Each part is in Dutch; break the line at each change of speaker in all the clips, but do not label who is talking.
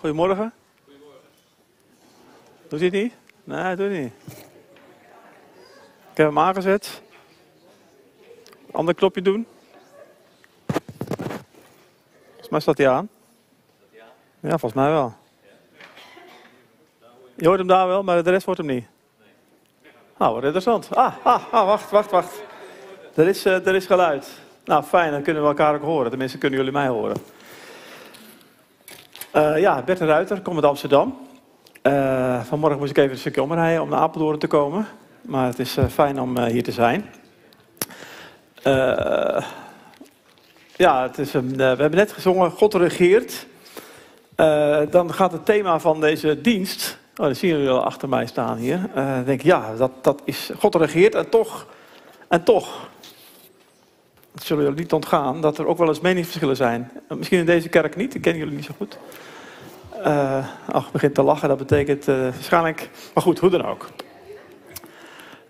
Goedemorgen. Doet hij het niet? Nee, doet niet. Ik heb hem aangezet. Ander knopje doen. Volgens mij staat hij aan. Ja, volgens mij wel. Je hoort hem daar wel, maar de rest hoort hem niet. Nou, wat interessant. Ah, ah, ah wacht, wacht, wacht. Er is, uh, er is geluid. Nou, fijn, dan kunnen we elkaar ook horen. Tenminste, kunnen jullie mij horen. Uh, ja, Bert de Ruiter, kom uit Amsterdam. Uh, vanmorgen moest ik even een stukje omrijden om naar Apeldoorn te komen. Maar het is fijn om hier te zijn. ja, het is een, we hebben net gezongen, God regeert. dan gaat het thema van deze dienst Oh, dat zien jullie al achter mij staan hier. Denk ik, ja, dat, dat is, God regeert en toch, en toch, het zullen jullie niet ontgaan, dat er ook wel eens meningsverschillen zijn. Misschien in deze kerk niet, ik ken jullie niet zo goed. Uh, ach, begint te lachen, dat betekent uh, waarschijnlijk, maar goed, hoe dan ook.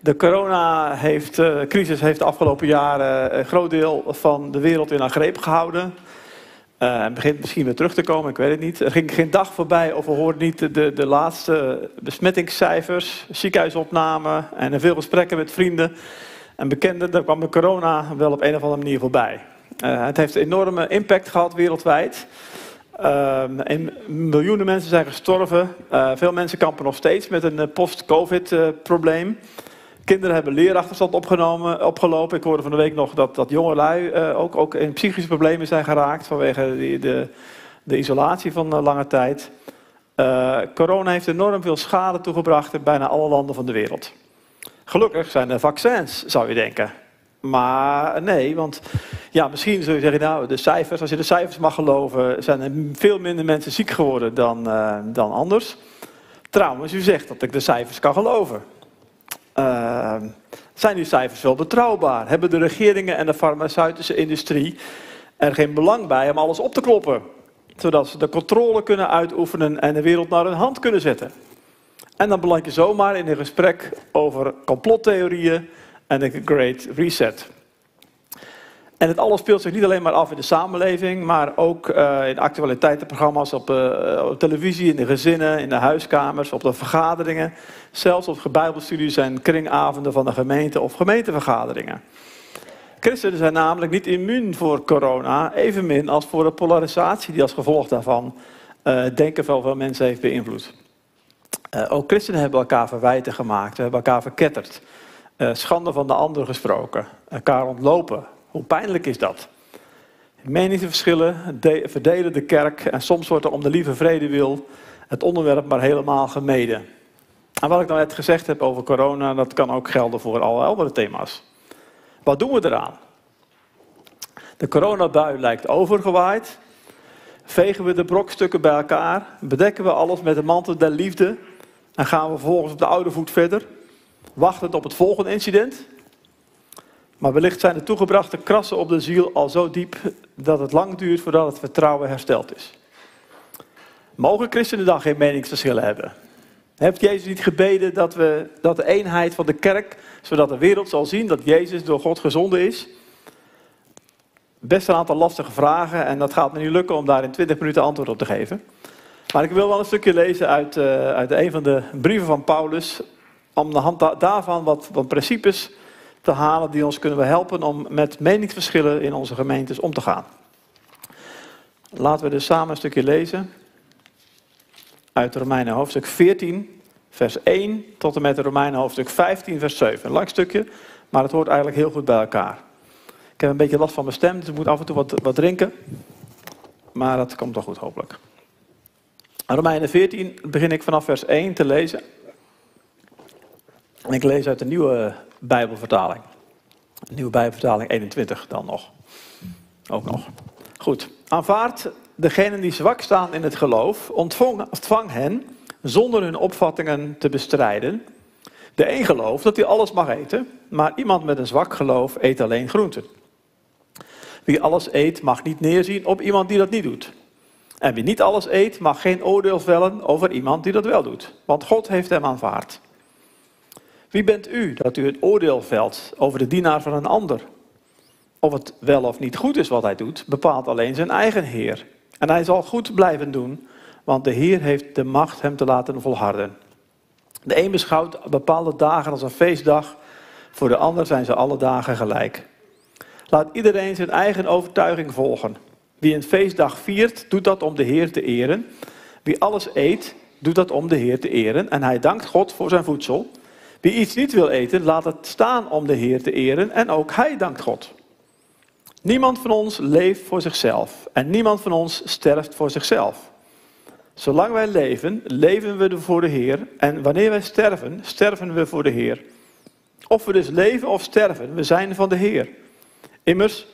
De corona-crisis heeft de afgelopen jaren een groot deel van de wereld in haar greep gehouden. Het begint misschien weer terug te komen, ik weet het niet. Er ging geen dag voorbij of we hoorden niet de, de, laatste besmettingscijfers, ziekenhuisopnamen en veel gesprekken met vrienden en bekenden. Daar kwam de corona wel op een of andere manier voorbij. Uh, het heeft enorme impact gehad wereldwijd. Uh, miljoenen mensen zijn gestorven. veel mensen kampen nog steeds met een post-COVID-probleem. Kinderen hebben leerachterstand opgenomen, opgelopen. Ik hoorde van de week nog dat, dat jongelui ook, ook in psychische problemen zijn geraakt vanwege de, de, de isolatie van lange tijd. Corona heeft enorm veel schade toegebracht in bijna alle landen van de wereld. Gelukkig zijn er vaccins, zou je denken. Maar nee, want ja, misschien zul je zeggen, nou, de cijfers, als je de cijfers mag geloven, zijn er veel minder mensen ziek geworden dan, dan anders. Trouwens, u zegt dat ik de cijfers kan geloven. Uh, zijn die cijfers wel betrouwbaar? Hebben de regeringen en de farmaceutische industrie er geen belang bij om alles op te kloppen? Zodat ze de controle kunnen uitoefenen en de wereld naar hun hand kunnen zetten. En dan beland je zomaar in een gesprek over complottheorieën en de Great Reset. En het alles speelt zich niet alleen maar af in de samenleving, maar ook uh, in actualiteitenprogramma's op, uh, op, televisie, in de gezinnen, in de huiskamers, op de vergaderingen. Zelfs op gebijbelstudies en kringavonden van de gemeente of gemeentevergaderingen. Christenen zijn namelijk niet immuun voor corona, evenmin als voor de polarisatie die als gevolg daarvan uh, denken van veel mensen heeft beïnvloed. Ook christenen hebben elkaar verwijten gemaakt, we hebben elkaar verketterd, schande van de ander gesproken, elkaar ontlopen, hoe pijnlijk is dat? Meningsverschillen verdelen de kerk en soms wordt er om de lieve vrede wil het onderwerp maar helemaal gemeden. En wat ik nou net gezegd heb over corona, dat kan ook gelden voor alle andere thema's. Wat doen we eraan? De coronabui lijkt overgewaaid. Vegen we de brokstukken bij elkaar? Bedekken we alles met de mantel der liefde? En gaan we vervolgens op de oude voet verder? Wachtend op het volgende incident? Maar wellicht zijn de toegebrachte krassen op de ziel al zo diep dat het lang duurt voordat het vertrouwen hersteld is. Mogen christenen dan geen meningsverschillen hebben? Heeft Jezus niet gebeden dat, we, dat de eenheid van de kerk, zodat de wereld zal zien dat Jezus door God gezonden is? Best een aantal lastige vragen en dat gaat me niet lukken om daar in 20 minuten antwoord op te geven. Maar ik wil wel een stukje lezen uit, uh, uit een van de brieven van Paulus, om de hand daarvan wat, wat principes te halen die ons kunnen helpen om met meningsverschillen in onze gemeentes om te gaan. Laten we dus samen een stukje lezen uit Romeinen hoofdstuk 14, vers 1 tot en met Romeinen hoofdstuk 15, vers 7. Een lang stukje, maar het hoort eigenlijk heel goed bij elkaar. Ik heb een beetje last van mijn stem, dus ik moet af en toe wat, wat drinken. Maar dat komt toch goed, hopelijk. Romeinen 14 begin ik vanaf vers 1 te lezen. En ik lees uit de nieuwe Bijbelvertaling. Nieuwe Bijbelvertaling 21 dan nog. Ook nog. Goed. Aanvaard degenen die zwak staan in het geloof, ontvang, hen zonder hun opvattingen te bestrijden. De een gelooft dat hij alles mag eten, maar iemand met een zwak geloof eet alleen groenten. Wie alles eet mag niet neerzien op iemand die dat niet doet. En wie niet alles eet mag geen oordeel vellen over iemand die dat wel doet, want God heeft hem aanvaard. Wie bent u dat u het oordeel velt over de dienaar van een ander? Of het wel of niet goed is wat hij doet, bepaalt alleen zijn eigen Heer. En hij zal goed blijven doen want de Heer heeft de macht hem te laten volharden. De een beschouwt bepaalde dagen als een feestdag, voor de ander zijn ze alle dagen gelijk. Laat iedereen zijn eigen overtuiging volgen. Wie een feestdag viert, doet dat om de Heer te eren. Wie alles eet, doet dat om de Heer te eren. En hij dankt God voor zijn voedsel. Wie iets niet wil eten, laat het staan om de Heer te eren. En ook hij dankt God. Niemand van ons leeft voor zichzelf. En niemand van ons sterft voor zichzelf. Zolang wij leven, leven we voor de Heer. En wanneer wij sterven, sterven we voor de Heer. Of we dus leven of sterven, we zijn van de Heer. Immers,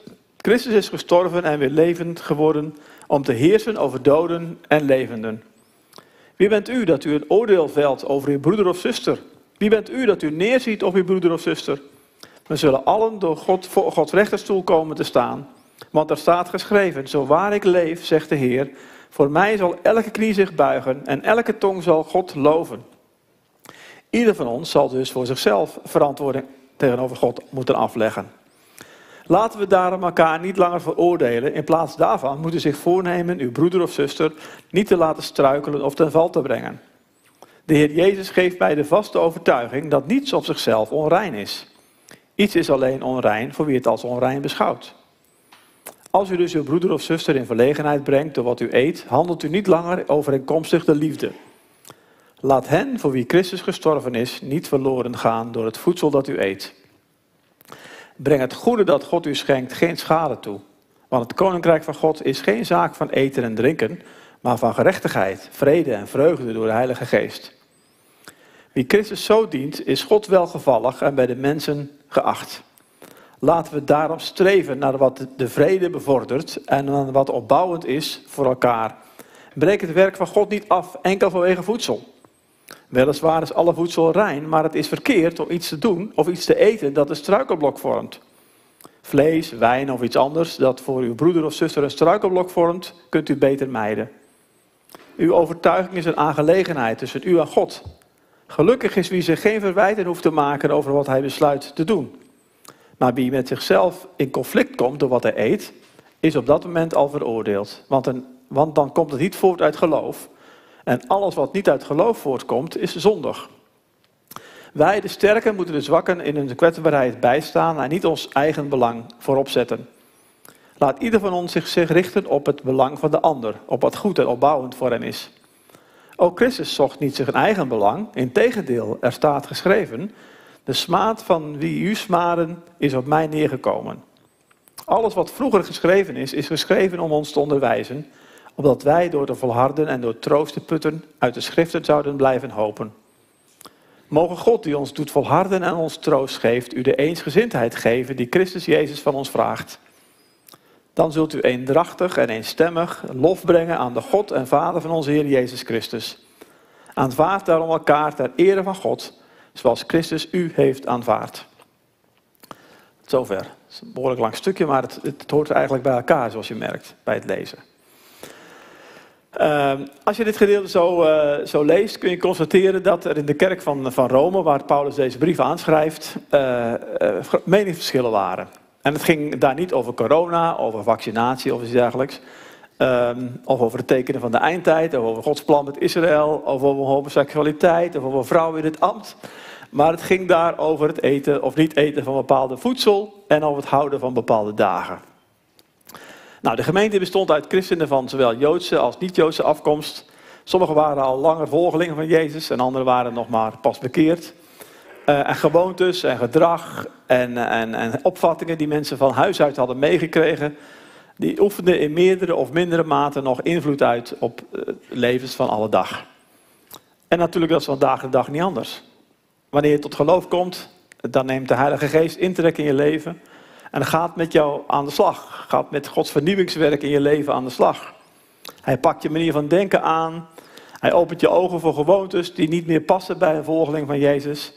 Christus is gestorven en weer levend geworden om te heersen over doden en levenden. Wie bent u dat u een oordeel velt over uw broeder of zuster? Wie bent u dat u neerziet op uw broeder of zuster? We zullen allen door God voor Gods rechterstoel komen te staan. Want er staat geschreven, zo waar ik leef, zegt de Heer, voor mij zal elke knie zich buigen en elke tong zal God loven. Ieder van ons zal dus voor zichzelf verantwoording tegenover God moeten afleggen. Laten we daarom elkaar niet langer veroordelen. In plaats daarvan moet u zich voornemen uw broeder of zuster niet te laten struikelen of ten val te brengen. De Heer Jezus geeft mij de vaste overtuiging dat niets op zichzelf onrein is. Iets is alleen onrein voor wie het als onrein beschouwt. Als u dus uw broeder of zuster in verlegenheid brengt door wat u eet, handelt u niet langer overeenkomstig de liefde. Laat hen voor wie Christus gestorven is niet verloren gaan door het voedsel dat u eet. Breng het goede dat God u schenkt geen schade toe. Want het koninkrijk van God is geen zaak van eten en drinken, maar van gerechtigheid, vrede en vreugde door de Heilige Geest. Wie Christus zo dient, is God welgevallig en bij de mensen geacht. Laten we daarom streven naar wat de vrede bevordert en naar wat opbouwend is voor elkaar. Breek het werk van God niet af enkel vanwege voedsel. Weliswaar is alle voedsel rein, maar het is verkeerd om iets te doen of iets te eten dat een struikelblok vormt. Vlees, wijn of iets anders dat voor uw broeder of zuster een struikelblok vormt, kunt u beter mijden. Uw overtuiging is een aangelegenheid tussen u en God. Gelukkig is wie zich geen verwijten hoeft te maken over wat hij besluit te doen. Maar wie met zichzelf in conflict komt door wat hij eet, is op dat moment al veroordeeld. Want, een, want dan komt het niet voort uit geloof, en alles wat niet uit geloof voortkomt, is zondig. Wij, de sterken, moeten de zwakken in hun kwetsbaarheid bijstaan en niet ons eigen belang voorop zetten. Laat ieder van ons zich richten op het belang van de ander, op wat goed en opbouwend voor hen is. Ook Christus zocht niet zijn eigen belang, integendeel, er staat geschreven, de smaad van wie u smaden is op mij neergekomen. Alles wat vroeger geschreven is, is geschreven om ons te onderwijzen, opdat wij door te volharden en door troost te putten uit de schriften zouden blijven hopen. Mogen God die ons doet volharden en ons troost geeft, u de eensgezindheid geven die Christus Jezus van ons vraagt. Dan zult u eendrachtig en eenstemmig lof brengen aan de God en Vader van onze Heer Jezus Christus. Aanvaard daarom elkaar ter ere van God, zoals Christus u heeft aanvaard. Zover. Het is een behoorlijk lang stukje, maar het, het hoort eigenlijk bij elkaar, zoals je merkt, bij het lezen. Uh, als je dit gedeelte zo, uh, zo, leest, kun je constateren dat er in de kerk van, van Rome, waar Paulus deze brief aanschrijft, uh, meningsverschillen waren. En het ging daar niet over corona, over vaccinatie of iets dergelijks. Um, of over het tekenen van de eindtijd, of over Gods plan met Israël, of over homoseksualiteit, of over vrouwen in het ambt. Maar het ging daar over het eten of niet eten van bepaalde voedsel en over het houden van bepaalde dagen. Nou, de gemeente bestond uit christenen van zowel Joodse als niet-Joodse afkomst. Sommigen waren al langer volgelingen van Jezus en anderen waren nog maar pas bekeerd. Uh, en gewoontes en gedrag en, en, en opvattingen die mensen van huis uit hadden meegekregen, die oefenden in meerdere of mindere mate nog invloed uit op uh, levens van alle dag. En natuurlijk dat is vandaag de dag niet anders. Wanneer je tot geloof komt, dan neemt de Heilige Geest intrek in je leven. En gaat met jou aan de slag. Gaat met Gods vernieuwingswerk in je leven aan de slag. Hij pakt je manier van denken aan. Hij opent je ogen voor gewoontes die niet meer passen bij een volgeling van Jezus.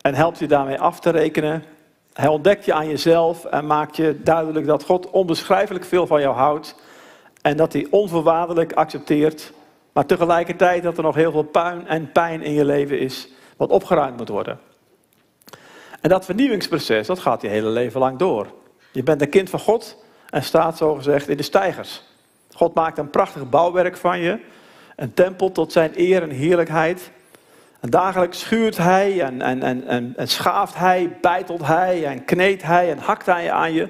En helpt je daarmee af te rekenen. Hij ontdekt je aan jezelf en maakt je duidelijk dat God onbeschrijfelijk veel van jou houdt. En dat hij onvoorwaardelijk accepteert. Maar tegelijkertijd dat er nog heel veel puin en pijn in je leven is. Wat opgeruimd moet worden. En dat vernieuwingsproces, dat gaat je hele leven lang door. Je bent een kind van God en staat zogezegd in de stijgers. God maakt een prachtig bouwwerk van je. Een tempel tot zijn eer en heerlijkheid. En dagelijks schuurt hij en, en, en, en, en schaaft hij, bijtelt hij en kneedt hij en hakt hij aan je.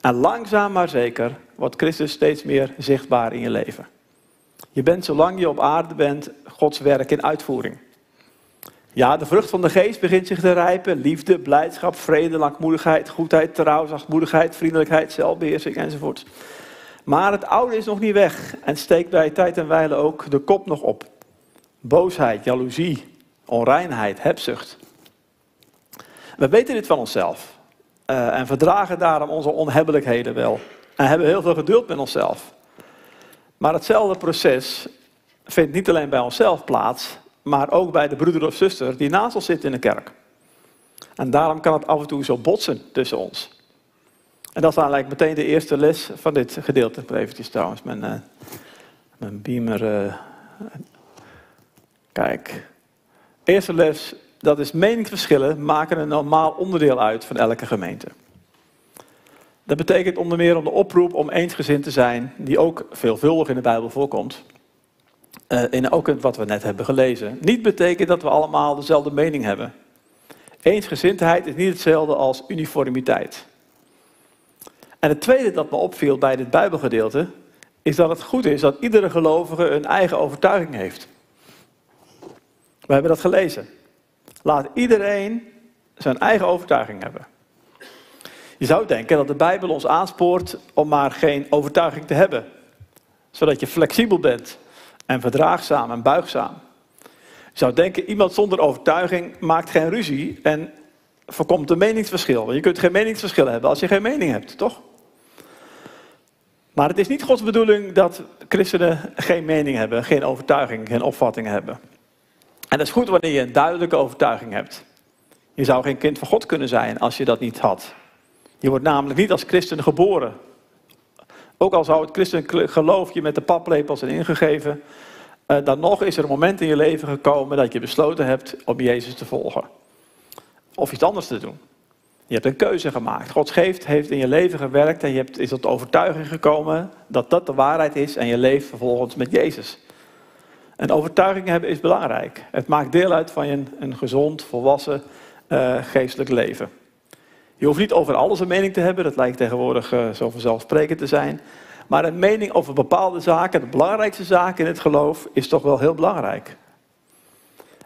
En langzaam maar zeker wordt Christus steeds meer zichtbaar in je leven. Je bent zolang je op aarde bent Gods werk in uitvoering. Ja, de vrucht van de geest begint zich te rijpen. Liefde, blijdschap, vrede, langmoedigheid, goedheid, trouw, zachtmoedigheid, vriendelijkheid, zelfbeheersing enzovoort. Maar het oude is nog niet weg en steekt bij tijd en wijle ook de kop nog op. Boosheid, jaloezie, onreinheid, hebzucht. We weten dit van onszelf uh, en verdragen daarom onze onhebbelijkheden wel. En hebben heel veel geduld met onszelf. Maar hetzelfde proces vindt niet alleen bij onszelf plaats, maar ook bij de broeder of zuster die naast ons zit in de kerk. En daarom kan het af en toe zo botsen tussen ons. En dat is eigenlijk meteen de eerste les van dit gedeelte. Eventjes trouwens mijn, uh, mijn beamer. Uh, kijk. Eerste les, dat is meningsverschillen maken een normaal onderdeel uit van elke gemeente. Dat betekent onder meer om de oproep om eensgezind te zijn, die ook veelvuldig in de Bijbel voorkomt. Uh, in ook wat we net hebben gelezen. Niet betekent dat we allemaal dezelfde mening hebben. Eensgezindheid is niet hetzelfde als uniformiteit. En het tweede dat me opviel bij dit Bijbelgedeelte, is dat het goed is dat iedere gelovige een eigen overtuiging heeft. We hebben dat gelezen. Laat iedereen zijn eigen overtuiging hebben. Je zou denken dat de Bijbel ons aanspoort om maar geen overtuiging te hebben. Zodat je flexibel bent en verdraagzaam en buigzaam. Je zou denken, iemand zonder overtuiging maakt geen ruzie en voorkomt een meningsverschil. Je kunt geen meningsverschil hebben als je geen mening hebt, toch? Maar het is niet Gods bedoeling dat christenen geen mening hebben, geen overtuiging, geen opvatting hebben. En dat is goed wanneer je een duidelijke overtuiging hebt. Je zou geen kind van God kunnen zijn als je dat niet had. Je wordt namelijk niet als christen geboren. Ook al zou het christelijk geloof je met de paplepel zijn ingegeven, eh, dan nog is er een moment in je leven gekomen dat je besloten hebt om Jezus te volgen. Of iets anders te doen. Je hebt een keuze gemaakt. Gods geest heeft in je leven gewerkt en je hebt, is tot overtuiging gekomen dat dat de waarheid is en je leeft vervolgens met Jezus. En overtuiging hebben is belangrijk. Het maakt deel uit van je, een gezond, volwassen, uh, geestelijk leven. Je hoeft niet over alles een mening te hebben, dat lijkt tegenwoordig uh, zo vanzelfsprekend te zijn. Maar een mening over bepaalde zaken, de belangrijkste zaken in het geloof, is toch wel heel belangrijk.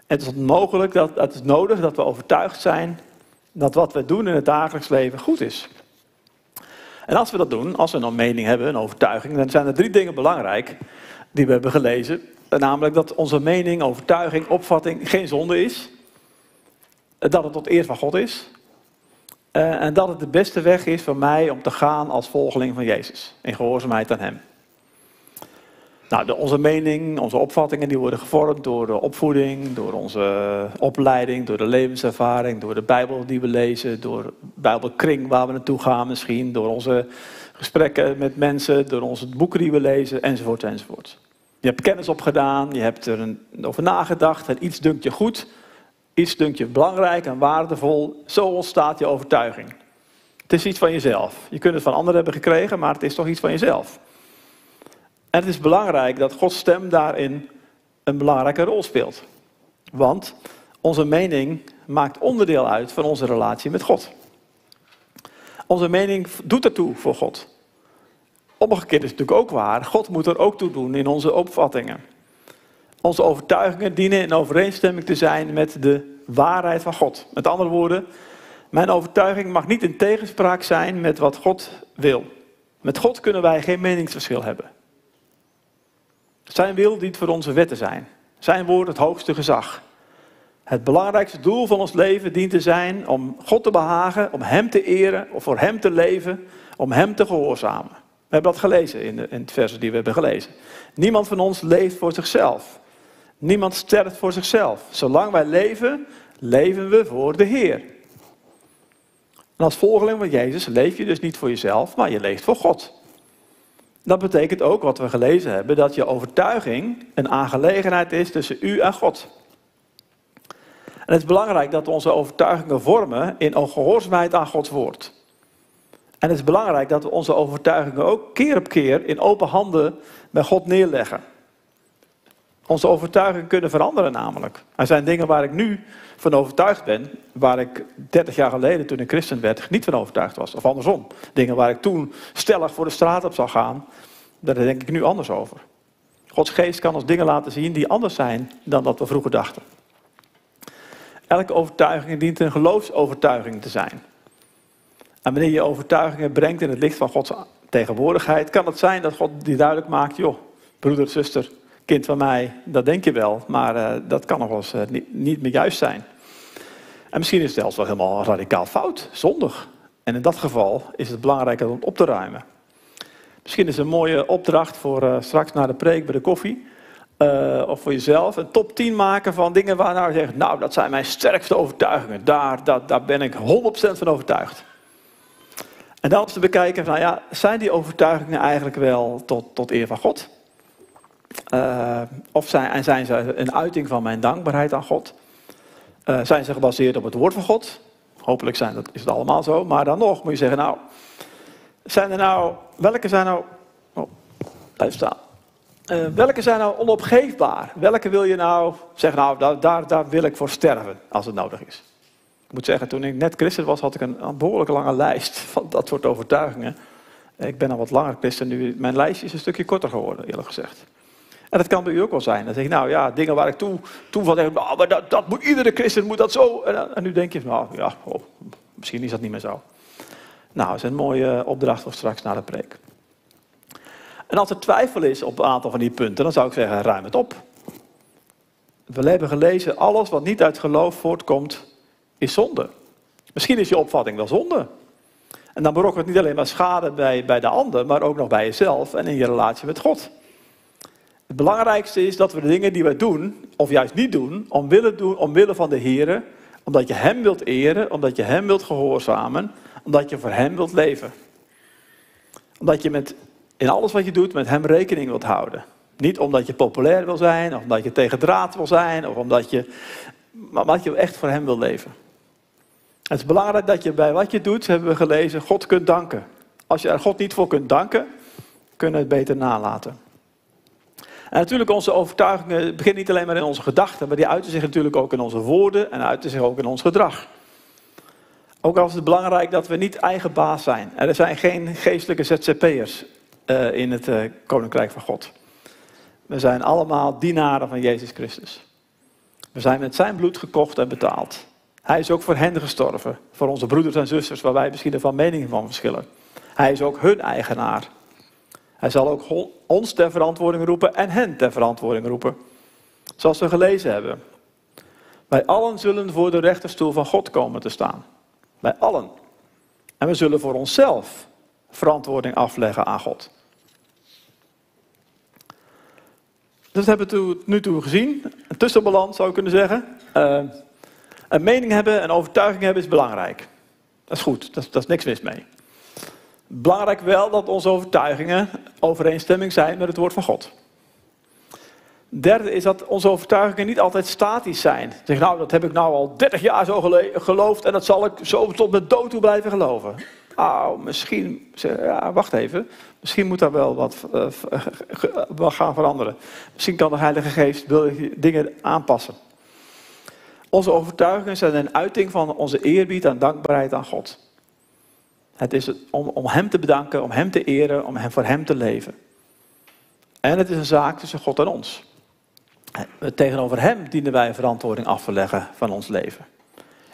Het is mogelijk dat het is nodig dat we overtuigd zijn dat wat we doen in het dagelijks leven goed is. En als we dat doen, als we een mening hebben, een overtuiging, dan zijn er drie dingen belangrijk die we hebben gelezen. Namelijk dat onze mening, overtuiging, opvatting geen zonde is. Dat het tot eer van God is. Eh, en dat het de beste weg is voor mij om te gaan als volgeling van Jezus. In gehoorzaamheid aan Hem. Nou, de, onze mening, onze opvattingen, die worden gevormd door de opvoeding, door onze opleiding, door de levenservaring, door de Bijbel die we lezen, door de Bijbelkring waar we naartoe gaan misschien, door onze gesprekken met mensen, door onze boeken die we lezen, enzovoort, enzovoort. Je hebt kennis opgedaan, je hebt er over nagedacht en iets dunkt je goed, iets dunkt je belangrijk en waardevol. Zo ontstaat je overtuiging. Het is iets van jezelf. Je kunt het van anderen hebben gekregen, maar het is toch iets van jezelf. En het is belangrijk dat Gods stem daarin een belangrijke rol speelt. Want onze mening maakt onderdeel uit van onze relatie met God. Onze mening doet ertoe voor God. Omgekeerd is het natuurlijk ook waar. God moet er ook toe doen in onze opvattingen. Onze overtuigingen dienen in overeenstemming te zijn met de waarheid van God. Met andere woorden, mijn overtuiging mag niet in tegenspraak zijn met wat God wil. Met God kunnen wij geen meningsverschil hebben. Zijn wil dient voor onze wetten zijn. Zijn woord het hoogste gezag. Het belangrijkste doel van ons leven dient te zijn om God te behagen, om Hem te eren, of voor Hem te leven, om Hem te gehoorzamen. We hebben dat gelezen in, de, in het versen die we hebben gelezen. Niemand van ons leeft voor zichzelf. Niemand sterft voor zichzelf. Zolang wij leven, leven we voor de Heer. En als volgeling van Jezus leef je dus niet voor jezelf, maar je leeft voor God. Dat betekent ook wat we gelezen hebben, dat je overtuiging een aangelegenheid is tussen u en God. En het is belangrijk dat we onze overtuigingen vormen in gehoorzaamheid aan Gods woord. En het is belangrijk dat we onze overtuigingen ook keer op keer in open handen bij God neerleggen. Onze overtuigingen kunnen veranderen namelijk. Er zijn dingen waar ik nu van overtuigd ben, waar ik 30 jaar geleden toen ik christen werd niet van overtuigd was. Of andersom. Dingen waar ik toen stellig voor de straat op zou gaan, daar denk ik nu anders over. Gods geest kan ons dingen laten zien die anders zijn dan dat we vroeger dachten. Elke overtuiging dient een geloofsovertuiging te zijn. En wanneer je overtuigingen brengt in het licht van Gods tegenwoordigheid, kan het zijn dat God die duidelijk maakt, joh, broeder, zuster, kind van mij, dat denk je wel, maar uh, dat kan nog wel eens uh, niet, meer juist zijn. En misschien is het zelfs wel helemaal radicaal fout, zondig. En in dat geval is het belangrijk om het op te ruimen. Misschien is een mooie opdracht voor uh, straks na de preek bij de koffie. of voor jezelf. Een top 10 maken van dingen waar nou je zegt, nou dat zijn mijn sterkste overtuigingen. Daar, dat, daar ben ik 100% van overtuigd. En dan te bekijken, van, ja, zijn die overtuigingen eigenlijk wel tot, tot eer van God? Uh, of zijn, zijn ze een uiting van mijn dankbaarheid aan God? Uh, zijn ze gebaseerd op het woord van God? Hopelijk zijn dat, is het allemaal zo. Maar dan nog moet je zeggen, nou, zijn er nou, welke zijn nou, oh, blijf staan. Uh, welke zijn nou onopgeefbaar? Welke wil je nou zeggen, nou, daar, daar, daar wil ik voor sterven als het nodig is? Ik moet zeggen, toen ik net christen was, had ik een, een behoorlijk lange lijst van dat soort overtuigingen. Ik ben al wat langer christen nu. Mijn lijstje is een stukje korter geworden, eerlijk gezegd. En dat kan bij u ook wel zijn. Dan zeg ik, nou ja, dingen waar ik toen, toen van denk, nou, maar dat, dat moet iedere christen moet dat zo. En, en nu denk je, nou ja, oh, misschien is dat niet meer zo. Nou, dat is een mooie opdracht voor straks na de preek. En als er twijfel is op een aantal van die punten, dan zou ik zeggen, ruim het op. We hebben gelezen, alles wat niet uit geloof voortkomt, is zonde. Misschien is je opvatting wel zonde. En dan berokkent het niet alleen maar schade bij, bij de ander, maar ook nog bij jezelf en in je relatie met God. Het belangrijkste is dat we de dingen die we doen, of juist niet doen, omwille, doen, omwille van de Heer, omdat je Hem wilt eren, omdat je Hem wilt gehoorzamen, omdat je voor Hem wilt leven. Omdat je met, in alles wat je doet met Hem rekening wilt houden. Niet omdat je populair wil zijn, of omdat je tegen draad wil zijn, of omdat je, maar omdat je echt voor Hem wil leven. Het is belangrijk dat je bij wat je doet, hebben we gelezen, God kunt danken. Als je er God niet voor kunt danken, kunnen we het beter nalaten. En natuurlijk, onze overtuigingen beginnen niet alleen maar in onze gedachten, maar die uiten zich natuurlijk ook in onze woorden en uiten zich ook in ons gedrag. Ook al is het belangrijk dat we niet eigen baas zijn. Er zijn geen geestelijke ZZP'ers uh, in het uh, Koninkrijk van God. We zijn allemaal dienaren van Jezus Christus. We zijn met zijn bloed gekocht en betaald. Hij is ook voor hen gestorven, voor onze broeders en zusters, waar wij misschien van meningen van verschillen. Hij is ook hun eigenaar. Hij zal ook ons ter verantwoording roepen en hen ter verantwoording roepen. Zoals we gelezen hebben. Wij allen zullen voor de rechterstoel van God komen te staan. Wij allen. En we zullen voor onszelf verantwoording afleggen aan God. Dat hebben we nu toe gezien. Een tussenbalans zou ik kunnen zeggen. Uh, een mening hebben, een overtuiging hebben is belangrijk. Dat is goed, dat is niks mis mee. Belangrijk wel dat onze overtuigingen overeenstemming zijn met het woord van God. Derde is dat onze overtuigingen niet altijd statisch zijn. Zeg, nou, dat heb ik nou al 30 jaar zo geloofd en dat zal ik zo tot mijn dood toe blijven geloven. Nou, misschien, ja, wacht even, misschien moet daar wel wat uh, gaan veranderen. Misschien kan de Heilige Geest dingen aanpassen. Onze overtuigingen zijn een uiting van onze eerbied en dankbaarheid aan God. Het is om, om Hem te bedanken, om Hem te eren, om hem, voor Hem te leven. En het is een zaak tussen God en ons. Tegenover Hem dienen wij verantwoording af te leggen van ons leven.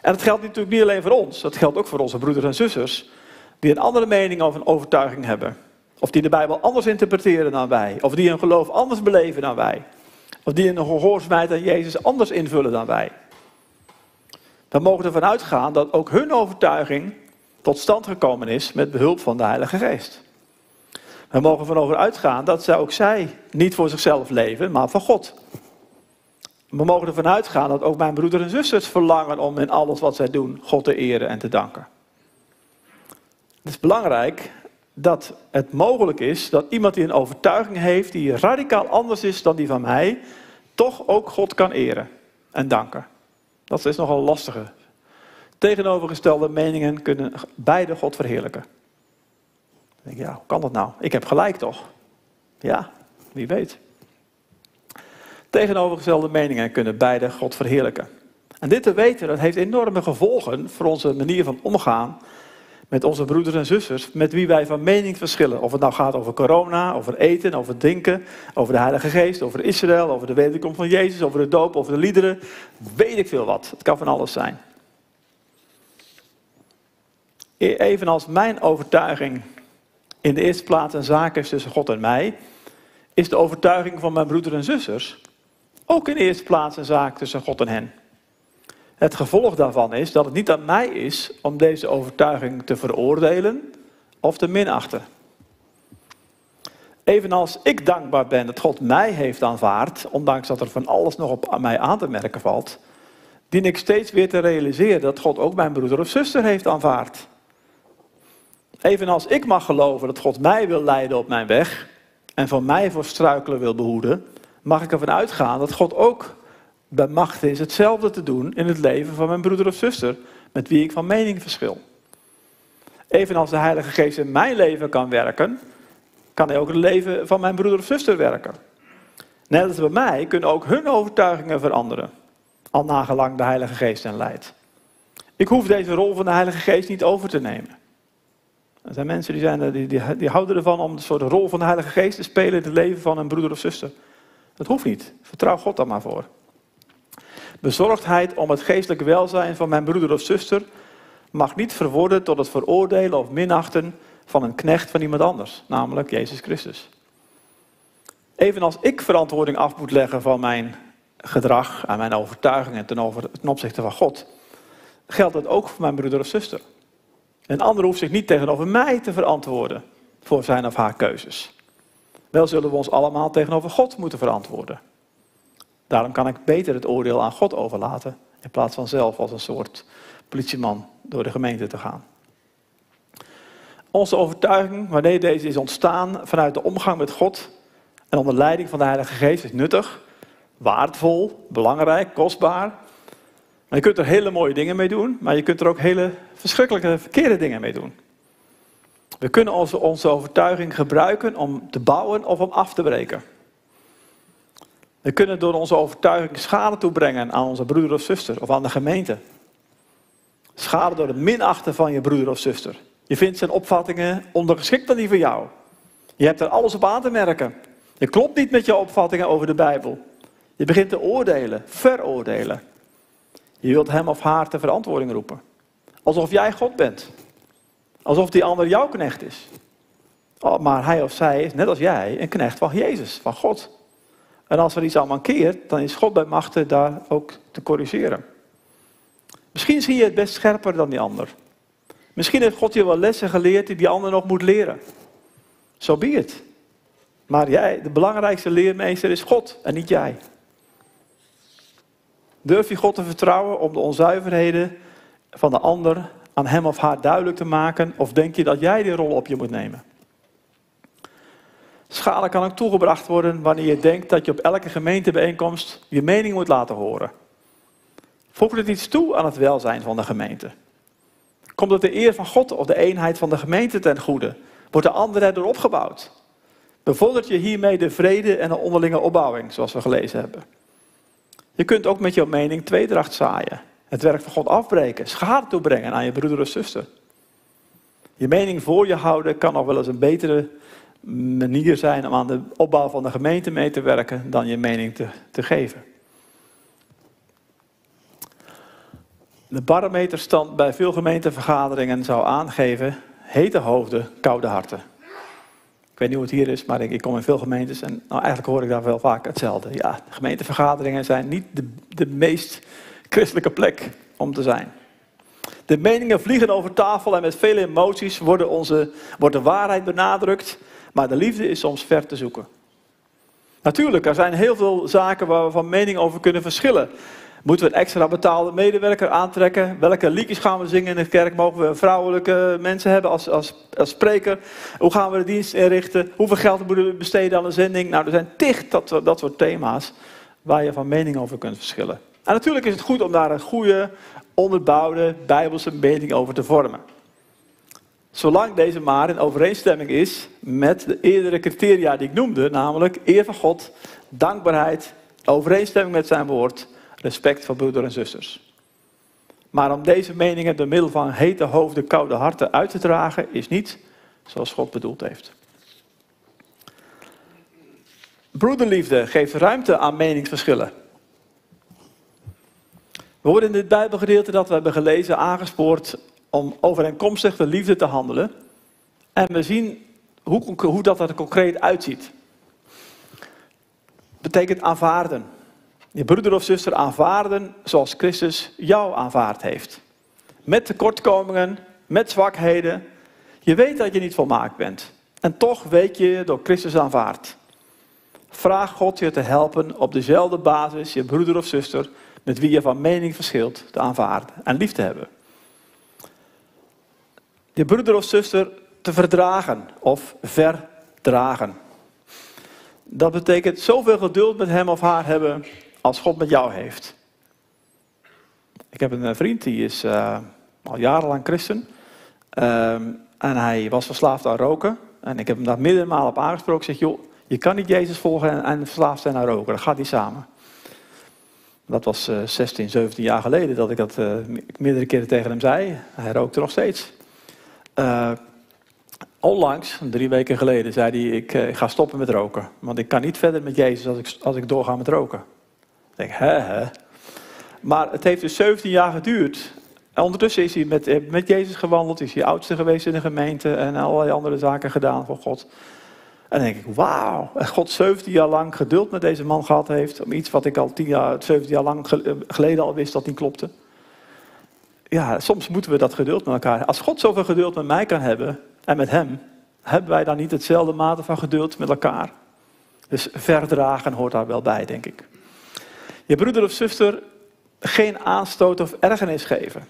En dat geldt natuurlijk niet alleen voor ons, dat geldt ook voor onze broeders en zusters, die een andere mening of een overtuiging hebben. Of die de Bijbel anders interpreteren dan wij. Of die hun geloof anders beleven dan wij. Of die een gehoorzaamheid aan Jezus anders invullen dan wij. We mogen ervan uitgaan dat ook hun overtuiging tot stand gekomen is met behulp van de Heilige Geest. We mogen ervan uitgaan dat zij ook zij niet voor zichzelf leven, maar voor God. We mogen ervan uitgaan dat ook mijn broeder en zusters verlangen om in alles wat zij doen God te eren en te danken. Het is belangrijk dat het mogelijk is dat iemand die een overtuiging heeft die radicaal anders is dan die van mij, toch ook God kan eren en danken. Dat is nogal lastige. Tegenovergestelde meningen kunnen beide God verheerlijken. Dan denk ik, ja, hoe kan dat nou? Ik heb gelijk toch? Ja, wie weet. tegenovergestelde meningen kunnen beide God verheerlijken. En dit te weten, dat heeft enorme gevolgen voor onze manier van omgaan met onze broeders en zusters, met wie wij van mening verschillen. Of het nou gaat over corona, over eten, over drinken, over de Heilige Geest, over Israël, over de wederkomst van Jezus, over de doop, over de liederen. Weet ik veel wat. Het kan van alles zijn. E- evenals mijn overtuiging in de eerste plaats een zaak is tussen God en mij, is de overtuiging van mijn broeders en zusters ook in de eerste plaats een zaak tussen God en hen. Het gevolg daarvan is dat het niet aan mij is om deze overtuiging te veroordelen of te minachten. Evenals ik dankbaar ben dat God mij heeft aanvaard, ondanks dat er van alles nog op mij aan te merken valt, dien ik steeds weer te realiseren dat God ook mijn broeder of zuster heeft aanvaard. Evenals ik mag geloven dat God mij wil leiden op mijn weg en van mij voor struikelen wil behoeden, mag ik ervan uitgaan dat God ook bij macht is hetzelfde te doen in het leven van mijn broeder of zuster, met wie ik van mening verschil. Evenals de Heilige Geest in mijn leven kan werken, kan hij ook in het leven van mijn broeder of zuster werken. Net als bij mij kunnen ook hun overtuigingen veranderen, al nagelang de Heilige Geest hen leidt. Ik hoef deze rol van de Heilige Geest niet over te nemen. Er zijn mensen die, die, die, houden ervan om de soort rol van de Heilige Geest te spelen in het leven van een broeder of zuster. Dat hoeft niet. Vertrouw God daar maar voor. Bezorgdheid om het geestelijke welzijn van mijn broeder of zuster mag niet verworden tot het veroordelen of minachten van een knecht van iemand anders, namelijk Jezus Christus. Evenals ik verantwoording af moet leggen van mijn gedrag en mijn overtuigingen ten, over, ten opzichte van God, geldt dat ook voor mijn broeder of zuster. Een ander hoeft zich niet tegenover mij te verantwoorden voor zijn of haar keuzes. Wel zullen we ons allemaal tegenover God moeten verantwoorden. Daarom kan ik beter het oordeel aan God overlaten, in plaats van zelf als een soort politieman door de gemeente te gaan. Onze overtuiging, wanneer deze is ontstaan vanuit de omgang met God en onder leiding van de Heilige Geest, is nuttig, waardevol, belangrijk, kostbaar. Je kunt er hele mooie dingen mee doen, maar je kunt er ook hele verschrikkelijke verkeerde dingen mee doen. We kunnen onze, onze overtuiging gebruiken om te bouwen of om af te breken. We kunnen door onze overtuiging schade toebrengen aan onze broeder of zuster of aan de gemeente. Schade door het minachten van je broeder of zuster. Je vindt zijn opvattingen ondergeschikt dan die van jou. Je hebt er alles op aan te merken. Je klopt niet met je opvattingen over de Bijbel. Je begint te oordelen, veroordelen. Je wilt hem of haar ter verantwoording roepen. Alsof jij God bent. Alsof die ander jouw knecht is. Oh, maar hij of zij is, net als jij, een knecht van Jezus, van God. En als er iets aan mankeert, dan is God bij machten daar ook te corrigeren. Misschien zie je het best scherper dan die ander. Misschien heeft God je wel lessen geleerd die die ander nog moet leren. Zo so be het. Maar jij, de belangrijkste leermeester is God en niet jij. Durf je God te vertrouwen om de onzuiverheden van de ander aan hem of haar duidelijk te maken? Of denk je dat jij die rol op je moet nemen? Schade kan ook toegebracht worden wanneer je denkt dat je op elke gemeentebijeenkomst je mening moet laten horen. Voegt het iets toe aan het welzijn van de gemeente? Komt het de eer van God of de eenheid van de gemeente ten goede? Wordt de ander erdoor opgebouwd? Bevordert je hiermee de vrede en de onderlinge opbouwing, zoals we gelezen hebben? Je kunt ook met jouw mening tweedracht zaaien. Het werk van God afbreken, schade toebrengen aan je broeder of zuster. Je mening voor je houden kan nog wel eens een betere manier zijn om aan de opbouw van de gemeente mee te werken dan je mening te, te geven. De barometerstand bij veel gemeentevergaderingen zou aangeven hete hoofden, koude harten. Weet niet hoe het hier is, maar ik, ik kom in veel gemeentes en nou, eigenlijk hoor ik daar wel vaak hetzelfde. Ja, gemeentevergaderingen zijn niet de, de meest christelijke plek om te zijn. De meningen vliegen over tafel en met vele emoties worden onze, wordt de waarheid benadrukt. Maar de liefde is soms ver te zoeken. Natuurlijk, er zijn heel veel zaken waar we van mening over kunnen verschillen. Moeten we een extra betaalde medewerker aantrekken? Welke liedjes gaan we zingen in de kerk? Mogen we vrouwelijke mensen hebben als, als, als spreker? Hoe gaan we de dienst inrichten? Hoeveel geld moeten we besteden aan een zending? Nou, er zijn tig dat, dat soort thema's waar je van mening over kunt verschillen. En natuurlijk is het goed om daar een goede, onderbouwde bijbelse mening over te vormen. Zolang deze maar in overeenstemming is met de eerdere criteria die ik noemde, namelijk eer van God, dankbaarheid, overeenstemming met zijn woord, respect voor broeders en zusters. Maar om deze meningen door middel van hete hoofden, koude harten uit te dragen, is niet zoals God bedoeld heeft. Broederliefde geeft ruimte aan meningsverschillen. We worden in dit Bijbelgedeelte dat we hebben gelezen aangespoord om overeenkomstig de liefde te handelen. En we zien hoe, hoe dat er concreet uitziet. Betekent aanvaarden. Je broeder of zuster aanvaarden zoals Christus jou aanvaard heeft. Met tekortkomingen, met zwakheden. Je weet dat je niet volmaakt bent. En toch weet je door Christus aanvaard. Vraag God je te helpen op dezelfde basis je broeder of zuster met wie je van mening verschilt te aanvaarden en lief te hebben. Je broeder of zuster te verdragen of verdragen. Dat betekent zoveel geduld met hem of haar hebben als God met jou heeft. Ik heb een vriend die is uh, al jarenlang christen. Uh, en hij was verslaafd aan roken. En ik heb hem daar meerdere op aangesproken. Ik zeg, joh, je kan niet Jezus volgen en, verslaafd zijn aan roken. Dat gaat niet samen. Dat was uh, 16, 17 jaar geleden dat ik dat meerdere keren tegen hem zei. Hij rookte nog steeds. Onlangs, drie weken geleden, zei hij: ik, ik, ga stoppen met roken. Want ik kan niet verder met Jezus als ik, als ik doorga met roken. Denk, hè. Maar het heeft dus 17 jaar geduurd. En ondertussen is hij met, met Jezus gewandeld, is hij oudste geweest in de gemeente en allerlei andere zaken gedaan voor God. En dan denk ik, wauw, God 17 jaar lang geduld met deze man gehad heeft. Om iets wat ik al 10 jaar, 17 jaar lang geleden al wist dat niet klopte. Ja, soms moeten we dat geduld met elkaar. Als God zoveel geduld met mij kan hebben en met hem, hebben wij dan niet hetzelfde mate van geduld met elkaar? Dus verdragen hoort daar wel bij, denk ik. Je broeder of zuster geen aanstoot of ergernis geven.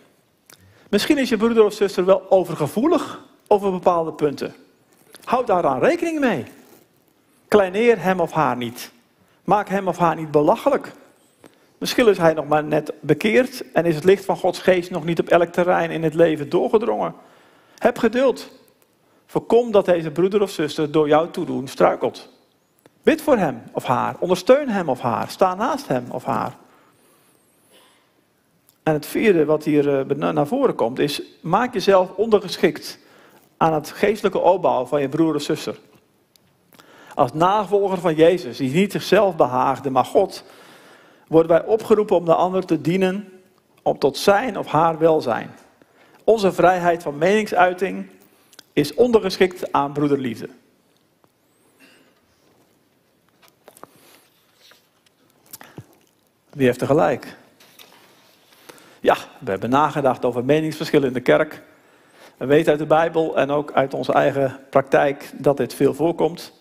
Misschien is je broeder of zuster wel overgevoelig over bepaalde punten. Houd daaraan rekening mee. Kleineer hem of haar niet. Maak hem of haar niet belachelijk. Misschien is hij nog maar net bekeerd en is het licht van Gods geest nog niet op elk terrein in het leven doorgedrongen. Heb geduld. Voorkom dat deze broeder of zuster door jou toedoen struikelt. Bid voor hem of haar. Ondersteun hem of haar. Sta naast hem of haar. En het vierde wat hier eh, naar voren komt is: maak jezelf ondergeschikt aan het geestelijke opbouw van je broer of zuster. Als navolger van Jezus, die niet zichzelf behaagde, maar God, worden wij opgeroepen om de ander te dienen, om tot zijn of haar welzijn. Onze vrijheid van meningsuiting is ondergeschikt aan broederliefde. Wie heeft er gelijk? Ja, we hebben nagedacht over meningsverschillen in de kerk. We weten uit de Bijbel en ook uit onze eigen praktijk dat dit veel voorkomt.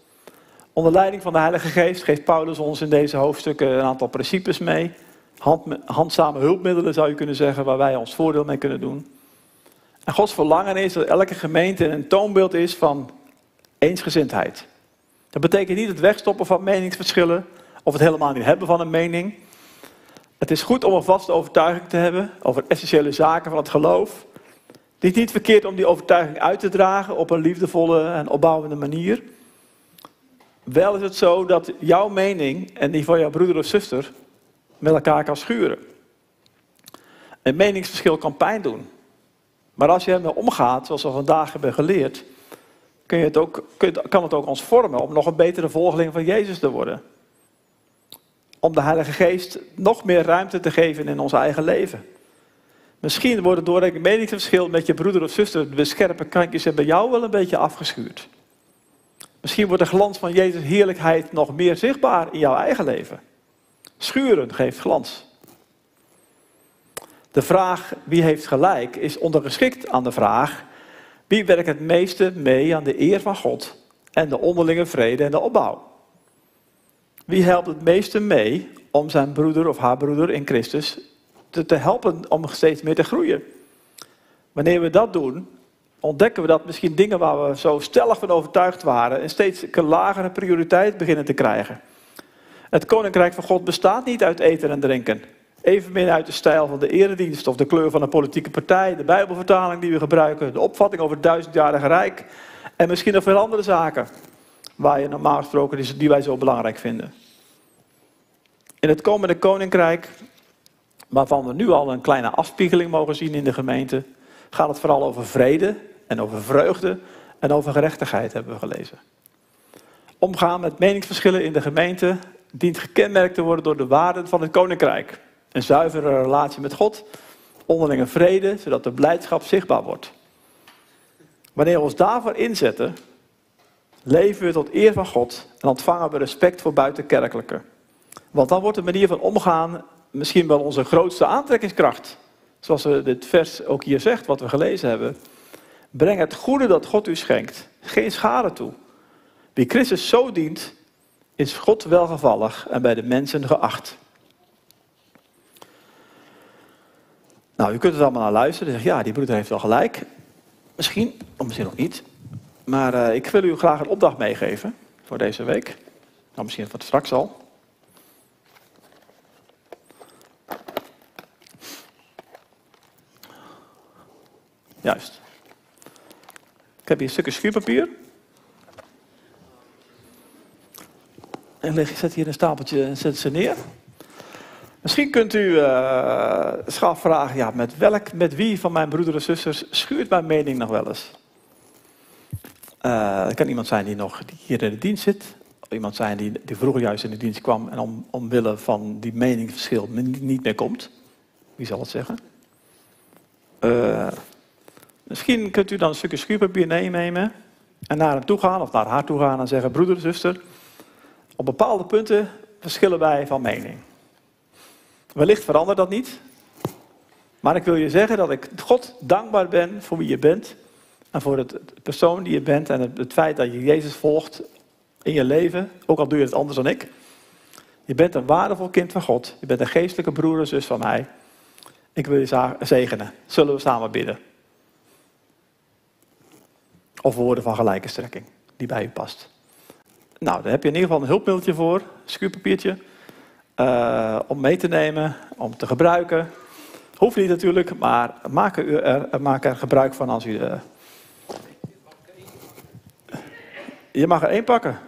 Onder leiding van de Heilige Geest geeft Paulus ons in deze hoofdstukken een aantal principes mee. Hand, handzame hulpmiddelen zou je kunnen zeggen, waar wij ons voordeel mee kunnen doen. En Gods verlangen is dat elke gemeente een toonbeeld is van eensgezindheid. Dat betekent niet het wegstoppen van meningsverschillen of het helemaal niet hebben van een mening. Het is goed om een vaste overtuiging te hebben over essentiële zaken van het geloof. Het is niet verkeerd om die overtuiging uit te dragen op een liefdevolle en opbouwende manier. Wel is het zo dat jouw mening en die van jouw broeder of zuster met elkaar kan schuren. Een meningsverschil kan pijn doen. Maar als je ermee omgaat, zoals we vandaag hebben geleerd, kun je het ook, kan het ook ons vormen om nog een betere volgeling van Jezus te worden. Om de Heilige Geest nog meer ruimte te geven in ons eigen leven. Misschien worden door een meningsverschil met je broeder of zuster de scherpe kantjes bij jou wel een beetje afgeschuurd. Misschien wordt de glans van Jezus' heerlijkheid nog meer zichtbaar in jouw eigen leven. Schuren geeft glans. De vraag wie heeft gelijk is ondergeschikt aan de vraag wie werkt het meeste mee aan de eer van God en de onderlinge vrede en de opbouw. Wie helpt het meeste mee om zijn broeder of haar broeder in Christus te, helpen om steeds meer te groeien. Wanneer we dat doen, ontdekken we dat misschien dingen waar we zo stellig van overtuigd waren, een steeds lagere prioriteit beginnen te krijgen. Het koninkrijk van God bestaat niet uit eten en drinken. Evenmin uit de stijl van de eredienst of de kleur van een politieke partij, de Bijbelvertaling die we gebruiken, de opvatting over het duizendjarige rijk en misschien nog veel andere zaken waar je normaal gesproken die wij zo belangrijk vinden. In het komende koninkrijk, waarvan we nu al een kleine afspiegeling mogen zien in de gemeente, gaat het vooral over vrede en over vreugde en over gerechtigheid, hebben we gelezen. Omgaan met meningsverschillen in de gemeente dient gekenmerkt te worden door de waarden van het koninkrijk. Een zuivere relatie met God, onderlinge vrede, zodat de blijdschap zichtbaar wordt. Wanneer we ons daarvoor inzetten, leven we tot eer van God en ontvangen we respect voor buitenkerkelijke. Want dan wordt de manier van omgaan misschien wel onze grootste aantrekkingskracht. Zoals dit vers ook hier zegt, wat we gelezen hebben. Breng het goede dat God u schenkt, geen schade toe. Wie Christus zo dient, is God welgevallig en bij de mensen geacht. Nou, u kunt het allemaal naar luisteren. Zeg, ja, die broeder heeft wel gelijk. Misschien, of misschien nog niet. Maar uh, ik wil u graag een opdracht meegeven voor deze week. Nou, misschien wat straks al. Juist. Ik heb hier een stukje schuurpapier. En leg, zet hier een stapeltje en zet ze neer. Misschien kunt u uh, vragen, ja, met, welk, met wie van mijn broeders en zusters schuurt mijn mening nog wel eens? Uh, kan iemand zijn die nog hier in de dienst zit. Iemand zijn die, die vroeger juist in de dienst kwam en om, omwille van die meningsverschil niet meer komt. Wie zal het zeggen? Uh, misschien kunt u dan een stukje schuurpapier nemen en naar hem toe gaan of naar haar toe gaan en zeggen: Broeder, zuster, op bepaalde punten verschillen wij van mening. Wellicht verandert dat niet. Maar ik wil je zeggen dat ik God dankbaar ben voor wie je bent. En voor het persoon die je bent en het, feit dat je Jezus volgt in je leven. Ook al doe je het anders dan ik. Je bent een waardevol kind van God. Je bent een geestelijke broer en zus van mij. Ik wil je zegenen. Zullen we samen bidden? Of woorden van gelijke strekking, die bij u past. Nou, daar heb je in ieder geval een hulpmiddeltje voor, schuurpapiertje. Uh, om mee te nemen, om te gebruiken. Hoeft niet natuurlijk, maar maak er, maak er gebruik van als u. Uh... Je mag er één pakken.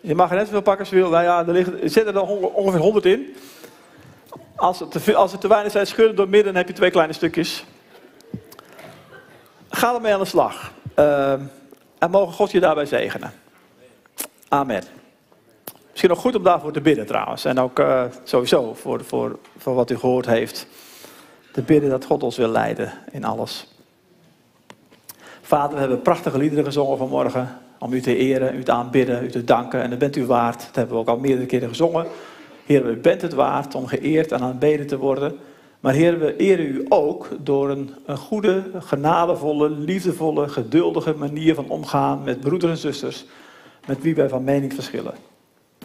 Je mag er net zoveel pakken als je wil. Nou ja, er, liggen, er zitten er ongeveer 100 in. Als het, te, als te weinig zijn, schudden door midden, heb je twee kleine stukjes. Ga ermee aan de slag. Uh, en mogen God je daarbij zegenen. Amen. Misschien nog goed om daarvoor te bidden trouwens. En ook uh, sowieso voor, voor, voor wat u gehoord heeft. Te bidden dat God ons wil leiden in alles. Vader, we hebben prachtige liederen gezongen vanmorgen. Om u te eren, u te aanbidden, u te danken. En dat bent u waard. Dat hebben we ook al meerdere keren gezongen. Heer, u bent het waard om geëerd en aanbeden te worden. Maar Heer, we eren u ook door een, een goede, genadevolle, liefdevolle, geduldige manier van omgaan met broeders en zusters met wie wij van mening verschillen.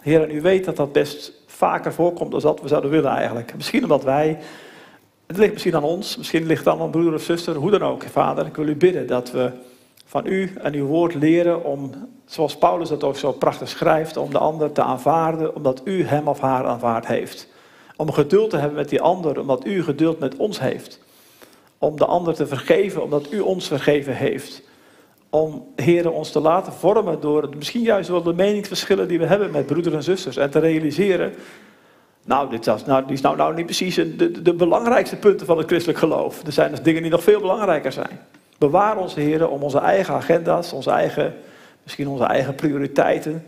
Heer, en u weet dat dat best vaker voorkomt dan dat we zouden willen eigenlijk. Misschien omdat wij, het ligt misschien aan ons, misschien ligt het aan een broeder of zuster, hoe dan ook. Vader, ik wil u bidden dat we van u en uw woord leren om, zoals Paulus dat ook zo prachtig schrijft, om de ander te aanvaarden, omdat u hem of haar aanvaard heeft. Om geduld te hebben met die ander, omdat u geduld met ons heeft. Om de ander te vergeven, omdat u ons vergeven heeft om heren ons te laten vormen door misschien juist wel de meningsverschillen die we hebben met broeders en zusters. En te realiseren, nou, dit is nou, die is nou, nou niet precies de, de belangrijkste punten van het christelijk geloof. Er zijn dus dingen die nog veel belangrijker zijn. Bewaar ons, heren, om onze eigen agenda's, onze eigen, misschien onze eigen prioriteiten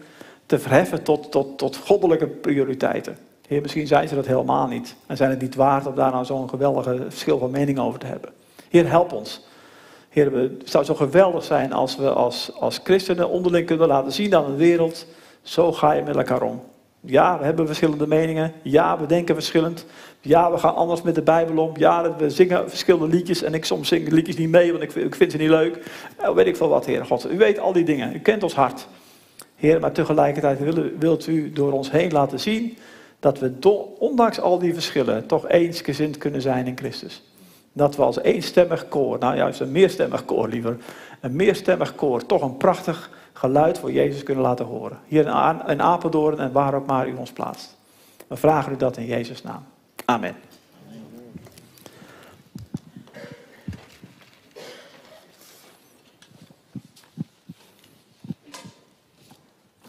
te verheffen tot, tot, tot goddelijke prioriteiten. Heer, misschien zijn ze dat helemaal niet. En zijn het niet waard om daar nou zo'n geweldige verschil van mening over te hebben. Heer, help ons. Heer, het zou zo geweldig zijn als we als, als christenen onderling kunnen laten zien aan de wereld. Zo ga je met elkaar om. Ja, we hebben verschillende meningen. Ja, we denken verschillend. Ja, we gaan anders met de Bijbel om. Ja, we zingen verschillende liedjes. En ik soms zing liedjes niet mee, want ik, ik vind ze niet leuk. Nou, weet ik veel wat, Heer God. U weet al die dingen. U kent ons hart. Heer, maar tegelijkertijd wilt u door ons heen laten zien dat we ondanks al die verschillen toch eensgezind kunnen zijn in Christus. Dat we als eenstemmig koor, nou juist een meerstemmig koor liever, een meerstemmig koor, toch een prachtig geluid voor Jezus kunnen laten horen. Hier in Apeldoorn en waar ook maar u ons plaatst. We vragen u dat in Jezus' naam. Amen.